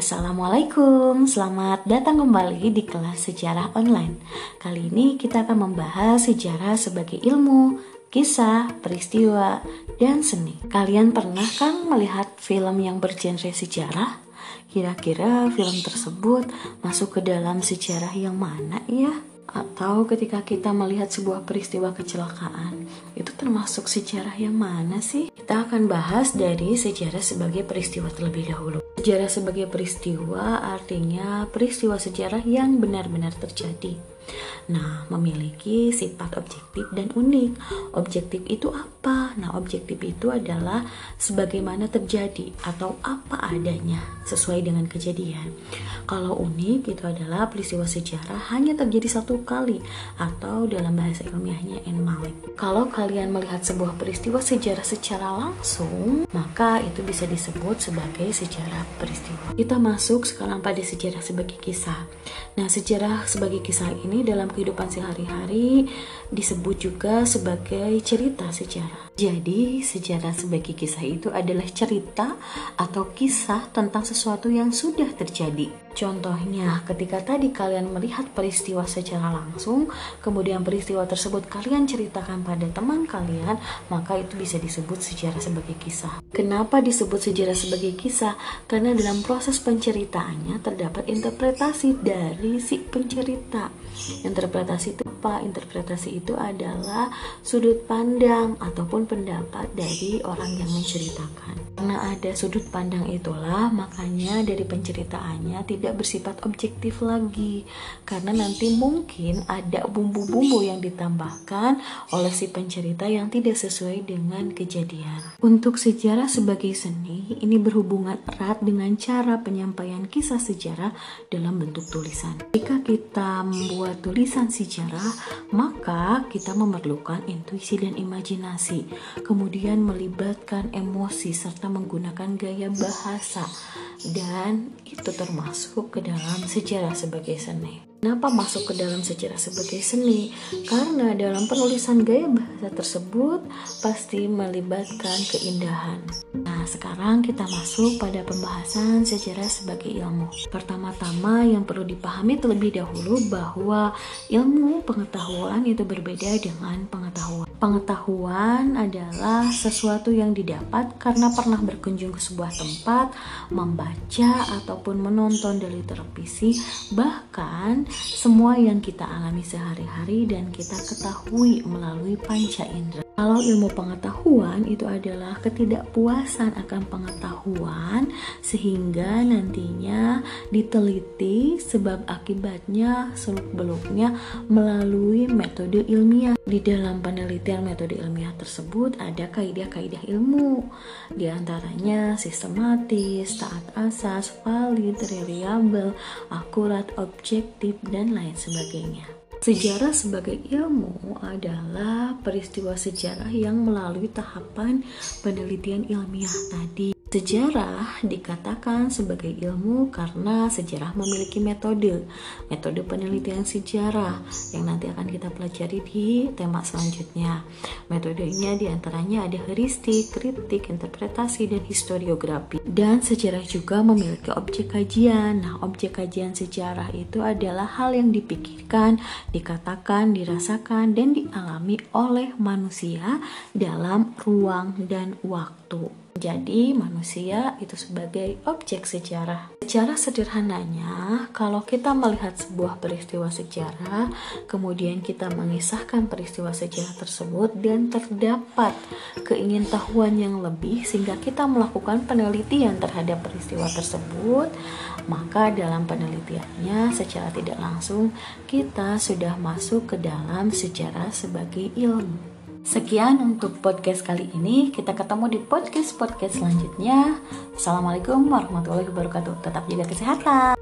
Assalamualaikum, selamat datang kembali di kelas sejarah online. Kali ini kita akan membahas sejarah sebagai ilmu, kisah, peristiwa, dan seni. Kalian pernah kan melihat film yang bergenre sejarah? Kira-kira film tersebut masuk ke dalam sejarah yang mana ya? Atau ketika kita melihat sebuah peristiwa kecelakaan, itu termasuk sejarah yang mana sih? Kita akan bahas dari sejarah sebagai peristiwa terlebih dahulu. Sejarah sebagai peristiwa artinya peristiwa sejarah yang benar-benar terjadi Nah, memiliki sifat objektif dan unik. Objektif itu apa? Nah, objektif itu adalah sebagaimana terjadi atau apa adanya sesuai dengan kejadian. Kalau unik itu adalah peristiwa sejarah hanya terjadi satu kali atau dalam bahasa ilmiahnya enmalik. Kalau kalian melihat sebuah peristiwa sejarah secara langsung, maka itu bisa disebut sebagai sejarah peristiwa. Kita masuk sekarang pada sejarah sebagai kisah. Nah, sejarah sebagai kisah ini dalam kehidupan sehari-hari disebut juga sebagai cerita sejarah. Jadi, sejarah sebagai kisah itu adalah cerita atau kisah tentang sesuatu yang sudah terjadi. Contohnya, ketika tadi kalian melihat peristiwa secara langsung, kemudian peristiwa tersebut kalian ceritakan pada teman kalian, maka itu bisa disebut sejarah sebagai kisah. Kenapa disebut sejarah sebagai kisah? Karena dalam proses penceritaannya terdapat interpretasi dari si pencerita. Interpretasi itu apa? Interpretasi itu adalah sudut pandang ataupun pendapat dari orang yang menceritakan. Karena ada sudut pandang itulah, makanya dari penceritaannya tidak bersifat objektif lagi. Karena nanti mungkin ada bumbu-bumbu yang ditambahkan oleh si pencerita yang tidak sesuai dengan kejadian. Untuk sejarah sebagai seni, ini berhubungan erat dengan cara penyampaian kisah sejarah dalam bentuk tulisan. Jika kita membuat tulisan sejarah, maka kita memerlukan intuisi dan imajinasi, kemudian melibatkan emosi serta menggunakan gaya bahasa, dan itu termasuk ke dalam sejarah sebagai seni. Kenapa masuk ke dalam sejarah sebagai seni? Karena dalam penulisan gaya bahasa tersebut pasti melibatkan keindahan. Nah, sekarang kita masuk pada pembahasan sejarah sebagai ilmu. Pertama-tama yang perlu dipahami terlebih dahulu bahwa ilmu pengetahuan itu berbeda dengan pengetahuan. Pengetahuan adalah sesuatu yang didapat karena pernah berkunjung ke sebuah tempat, membaca ataupun menonton dari televisi, bahkan semua yang kita alami sehari-hari dan kita ketahui melalui panca indera. Kalau ilmu pengetahuan itu adalah ketidakpuasan akan pengetahuan sehingga nantinya diteliti sebab akibatnya seluk-beluknya melalui metode ilmiah. Di dalam penelitian metode ilmiah tersebut ada kaidah-kaidah ilmu, di antaranya sistematis, taat asas, valid, reliable, akurat, objektif, dan lain sebagainya. Sejarah sebagai ilmu adalah peristiwa sejarah yang melalui tahapan penelitian ilmiah tadi. Sejarah dikatakan sebagai ilmu karena sejarah memiliki metode, metode penelitian sejarah yang nanti akan kita pelajari di tema selanjutnya. Metodenya di antaranya ada heuristik, kritik, interpretasi, dan historiografi. Dan sejarah juga memiliki objek kajian. Nah, objek kajian sejarah itu adalah hal yang dipikirkan, dikatakan, dirasakan, dan dialami oleh manusia dalam ruang dan waktu. Jadi, manusia itu sebagai objek sejarah. Secara sederhananya, kalau kita melihat sebuah peristiwa sejarah, kemudian kita mengisahkan peristiwa sejarah tersebut dan terdapat keingintahuan yang lebih sehingga kita melakukan penelitian terhadap peristiwa tersebut, maka dalam penelitiannya secara tidak langsung kita sudah masuk ke dalam sejarah sebagai ilmu. Sekian untuk podcast kali ini. Kita ketemu di podcast-podcast selanjutnya. Assalamualaikum warahmatullahi wabarakatuh. Tetap jaga kesehatan.